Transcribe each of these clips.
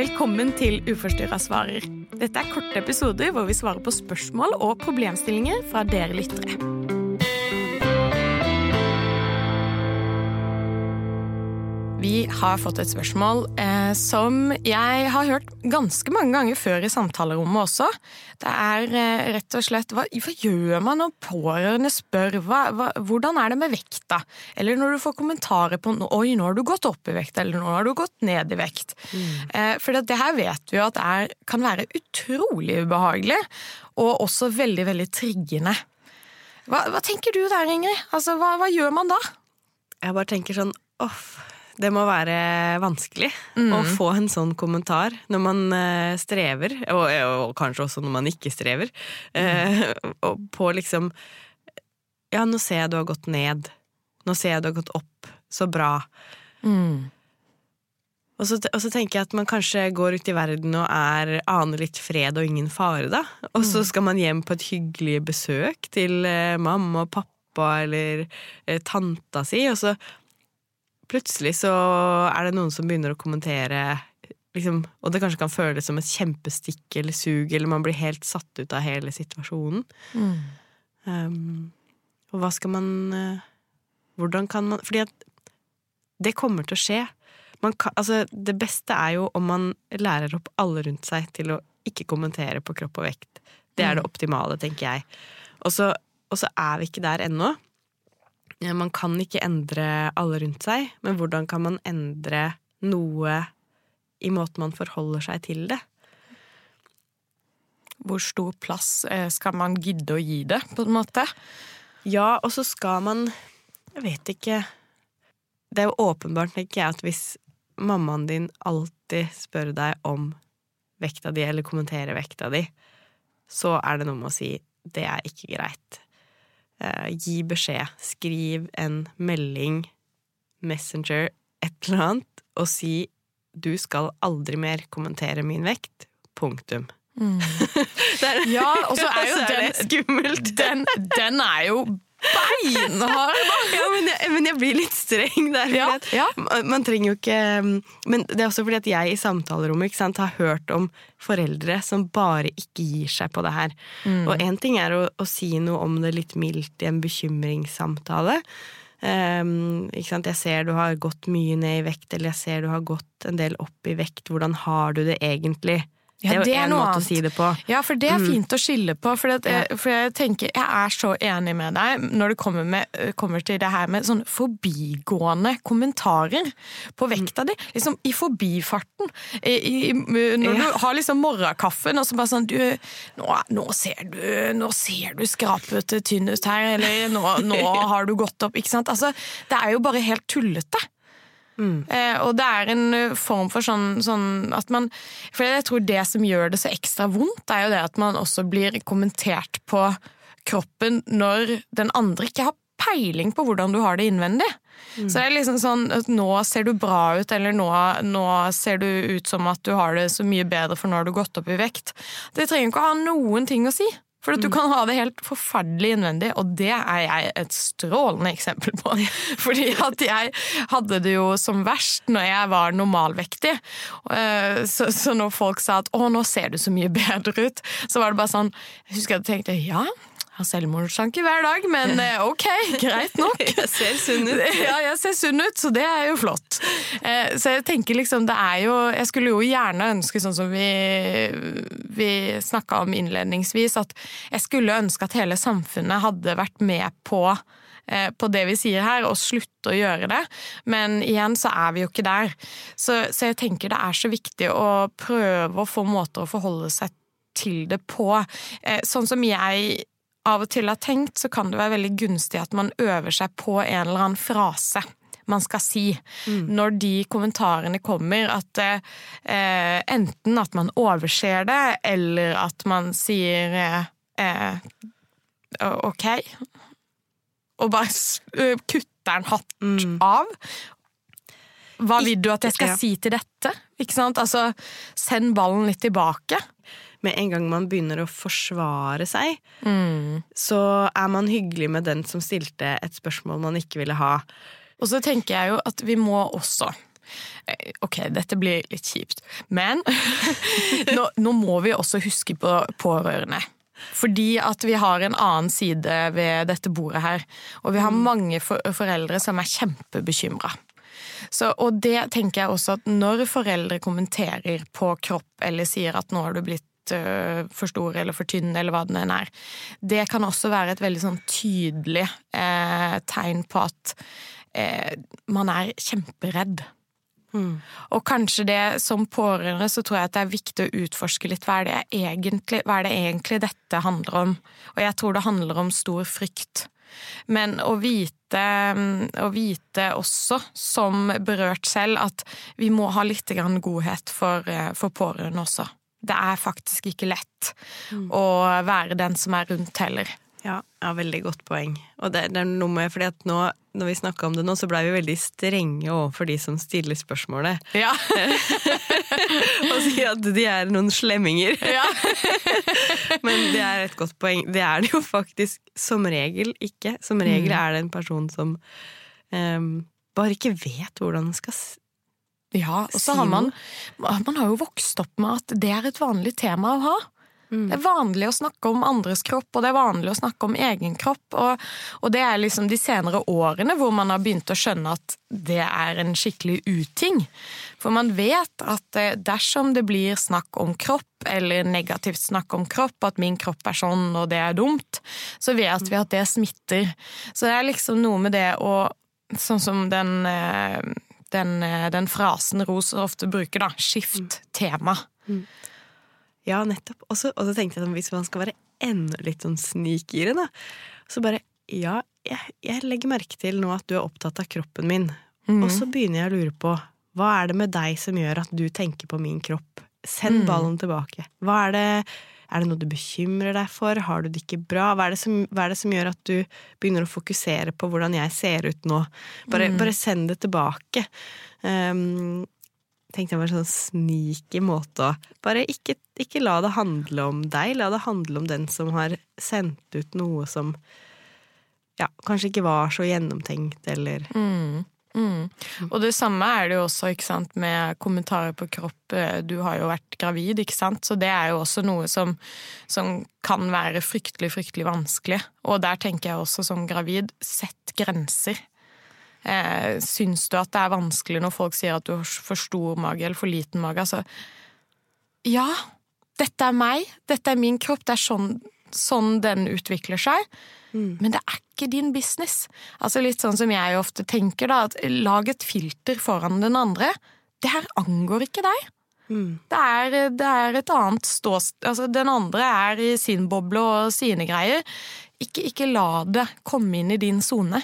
Velkommen til Uforstyrra svarer. Dette er korte episoder hvor vi svarer på spørsmål og problemstillinger fra dere lyttere. Vi har fått et spørsmål eh, som jeg har hørt ganske mange ganger før i samtalerommet også. Det er eh, rett og slett hva, hva, gjør man når pårørende spør hva, hva, hvordan er det med vekta? Eller når du får kommentarer på oi, nå har du gått opp i vekt, eller nå har du gått ned i vekt. Mm. Eh, for det her vet vi jo at er, kan være utrolig ubehagelig, og også veldig, veldig triggende. Hva, tenker du der, Ingrid? Altså, hva, gjør man da? Jeg bare tenker sånn off det må være vanskelig mm. å få en sånn kommentar når man uh, strever, og, og, kanskje også når man ikke strever, uh, og på liksom Ja, nå ser jeg du har gått ned. Nå ser jeg du har gått opp. Så bra. Mm. Og, så, og, så, tenker jeg at man kanskje går ut i verden og er, aner litt fred og ingen fare, da. Og så mm. skal man hjem på et hyggelig besøk til eh, mamma og pappa eller tanta si, og så plutselig så er det noen som begynner å kommentere liksom, Og det kanskje kan føles som et kjempestikk eller sug, eller man blir helt satt ut av hele situasjonen. Mm. Um, og hva skal man uh, Hvordan kan man Fordi at det kommer til å skje. Kan, altså, det beste er jo om man lærer opp alle rundt seg til å ikke kommentere på kropp og vekt. Det er det mm. optimale, tenker jeg. Og så er vi ikke der ennå. Man kan ikke endre alle rundt seg, men hvordan kan man endre noe i måten man forholder seg til det? Hvor stor plass eh, skal man gidde å gi det, på en måte? Ja, og så skal man Jeg vet ikke Det er jo åpenbart, tenker jeg, at hvis mammaen din alltid spør deg om vekta di, eller kommenterer vekta di, så er det noe med å si det er ikke greit. Eh, gi beskjed. Skriv en melding, Messenger, et eller annet, og si du skal aldri mer kommentere min vekt. Punktum. Mm. ja, og så er jo den, skummelt. Den, den er jo beinhard! ja, men jeg, men jeg, blir litt streng der. Ja, ja. Man trenger jo ikke Men det er også fordi at jeg i samtalerommet sant, har hørt om foreldre som bare ikke gir seg på det her. Mm. Og én ting er å, å, si noe om det litt mildt i en bekymringssamtale. Um, jeg ser du har gått mye ned i vekt, eller jeg ser du har gått en del opp i vekt. Hvordan har du det egentlig? Ja, det er jo en måte annet. å si det på. Ja, for det er mm. fint å skille på. For, jeg, for jeg tenker, jeg er så enig med deg når det kommer, med, kommer til det her med sånn forbigående kommentarer på vekta di. Liksom i forbifarten. I, i, når ja. du har liksom morgenkaffen og så bare sånn du, nå, nå, ser du nå ser du skrapete tynn ut her, eller nå, nå har du gått opp. Ikke sant? Altså, det er jo bare helt tullete. Mm. Eh, og det er en eh, form for sånn, sånn, at man For jeg tror det som gjør det så ekstra vondt, er jo det at man også blir kommentert på kroppen når den andre ikke har peiling på hvordan du har det innvendig. Mm. Så det er liksom sånn at nå ser du bra ut, eller nå, nå, ser du ut som at du har det så mye bedre, for nå har du gått opp i vekt. Det trenger ikke å ha noen ting å si. For at du mm. kan ha det helt forferdelig innvendig, og det er jeg et strålende eksempel på. Fordi at jeg hadde det jo som verst når jeg var normalvektig. Eh, så, så når folk sa at 'å, nå ser du så mye bedre ut', så var det bare sånn Jeg husker jeg tenkte ja, har selvmordstanker hver dag, men eh, ok, greit nok. Jeg ser sunn ut. Ja, jeg ser sunn ut, så det er jo flott. Eh, så jeg tenker liksom, det er jo Jeg skulle jo gjerne ønske, sånn som vi, vi snakka om innledningsvis, at jeg skulle ønske at hele samfunnet hadde vært med på eh, på det vi sier her, og slutte å gjøre det. Men igjen så er vi jo ikke der. Så, så jeg tenker det er så viktig å prøve å få måter å forholde seg til det på. Sånn som jeg av og til har tenkt, så kan det være veldig gunstig at man øver seg på en eller annen frase man skal si mm. når de kommentarene kommer. At eh, enten at man overser det, eller at man sier eh, ok. Og bare kutter den hardt mm. av. Hva vil du at jeg skal si til dette? Ikke sant? Altså, send ballen litt tilbake med en gang man begynner å forsvare seg, mm. så er man hyggelig med den som stilte et spørsmål man ikke ville ha. Og så tenker jeg jo at vi må også Eh, ok, dette blir litt kjipt, men nå, nå, må vi også huske på pårørende. Fordi at vi har en annen side ved dette bordet her. Og vi har mange mange foreldre som er kjempebekymra. Og det tenker jeg også at når foreldre kommenterer på kropp eller sier at nå har du blitt uh, for stor eller for tynn, eller hva det enn er, det kan også være et veldig sånn tydelig eh, tegn på at eh, man er kjemperedd. Mm. Og kanskje det som pårørende så tror jeg at det er viktig å utforske litt hva er, det egentlig, hva er det egentlig dette handler om. Og jeg tror det handler om stor frykt. Men å vite, å vite også, som berørt selv, at vi må ha litt godhet for, eh, for pårørende også. Det er faktisk ikke lett mm. å være den som er rundt heller. Ja, ja, veldig godt poeng. Og det, det er noe med, fordi at nå, når vi snakka om det nå, så blei vi veldig strenge overfor de som stiller spørsmålet. Ja. og sier at de er noen slemminger. Ja. Men det er et godt poeng. Det er det jo faktisk som regel ikke. Som regel mm. er det en person som um, bare ikke vet hvordan den skal ja, og så har man, man har jo vokst opp med at det er et vanlig tema å ha. Mm. Det er vanlig å snakke om andres kropp, og det er vanlig å snakke om egen kropp. Og, og, det er liksom de senere årene hvor man har begynt å skjønne at det er en skikkelig uting. For man vet at eh, dersom det blir snakk om kropp, eller negativt snakk om kropp, at min kropp er sånn og det er dumt, så vet vi at det smitter. Så det er liksom noe med det å Sånn som den eh, den, eh, den, frasen Ros ofte bruker, da. Skift tema. Mm. Ja, nettopp. Og så tenkte jeg at hvis man skal være enda litt sånn snikere da, så bare Ja, jeg, jeg, legger merke til nå at du er opptatt av kroppen min, mm. og så begynner jeg å lure på hva er det med deg som gjør at du tenker på min kropp? Send mm. ballen tilbake. Hva er det er det noe du bekymrer deg for? Har du det ikke bra? Hva er det som, er det som gjør at du begynner å fokusere på hvordan jeg ser ut nå? Bare, mm. bare send det tilbake. Um, tenkte jeg var en sånn sneaky måte å Bare ikke, ikke, la det handle om deg, la det handle om den som har sendt ut noe som ja, kanskje ikke var så gjennomtenkt, eller mm, mm. Og det samme er det jo også sant, med kommentarer på kropp. Du har jo vært gravid, ikke sant, så det er jo også noe som, som kan være fryktelig, fryktelig vanskelig. Og der tenker jeg også som gravid, sett grenser. Eh, syns du at det er vanskelig når folk sier at du har for stor mage eller for liten mage? Altså, ja, dette er meg, dette er min kropp, det er sånn, sånn den utvikler seg. Mm. Men det er ikke din business. Altså Litt sånn som jeg ofte tenker, da, at lag et filter foran den andre. Det her angår ikke deg. Mm. Det, er, det, er, et annet ståsted altså, Den andre er i sin boble og sine greier. Ikke, ikke la det komme inn i din sone.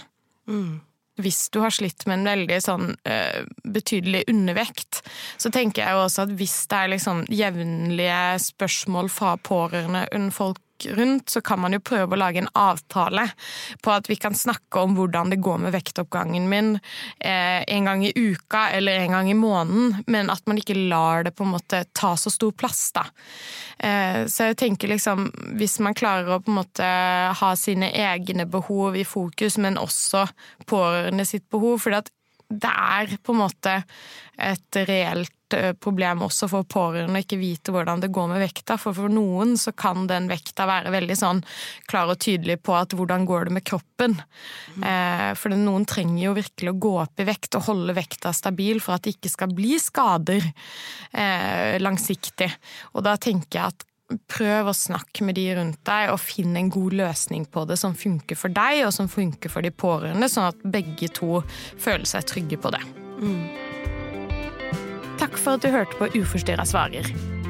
Mm hvis du har slitt med en veldig sånn uh, betydelig undervekt, så tenker jeg jo også at hvis det er liksom jevnlige spørsmål fra pårørende under folk rundt, så kan man jo prøve å lage en avtale på at vi kan snakke om hvordan det går med vektoppgangen min eh, en gang i uka eller en gang i måneden, men at man ikke lar det på en måte ta så stor plass, da. Eh, så jeg tenker liksom, hvis man klarer å på en måte ha sine egne behov i fokus, men også pårørende sitt behov, for det er på en måte et reelt problem også for pårørende å ikke vite hvordan det går med vekta. For for noen så kan den vekta være veldig sånn klar og tydelig på at hvordan går det med kroppen. Mm. For noen trenger jo virkelig å gå opp i vekt og holde vekta stabil for at det ikke skal bli skader eh, langsiktig. Og da tenker jeg at prøv å snakke med de rundt deg og finn en god løsning på det som funker for deg og som funker for de pårørende, sånn at begge to føler seg trygge på det. Mm. Takk for at du hørte på Uforstyrra svarer.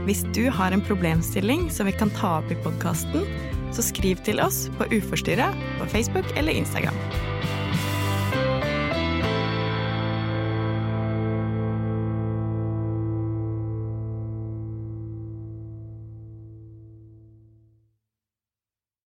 Hvis du har en problemstilling som vi kan ta opp i podkasten, så skriv til oss på Uforstyrra på Facebook eller Instagram.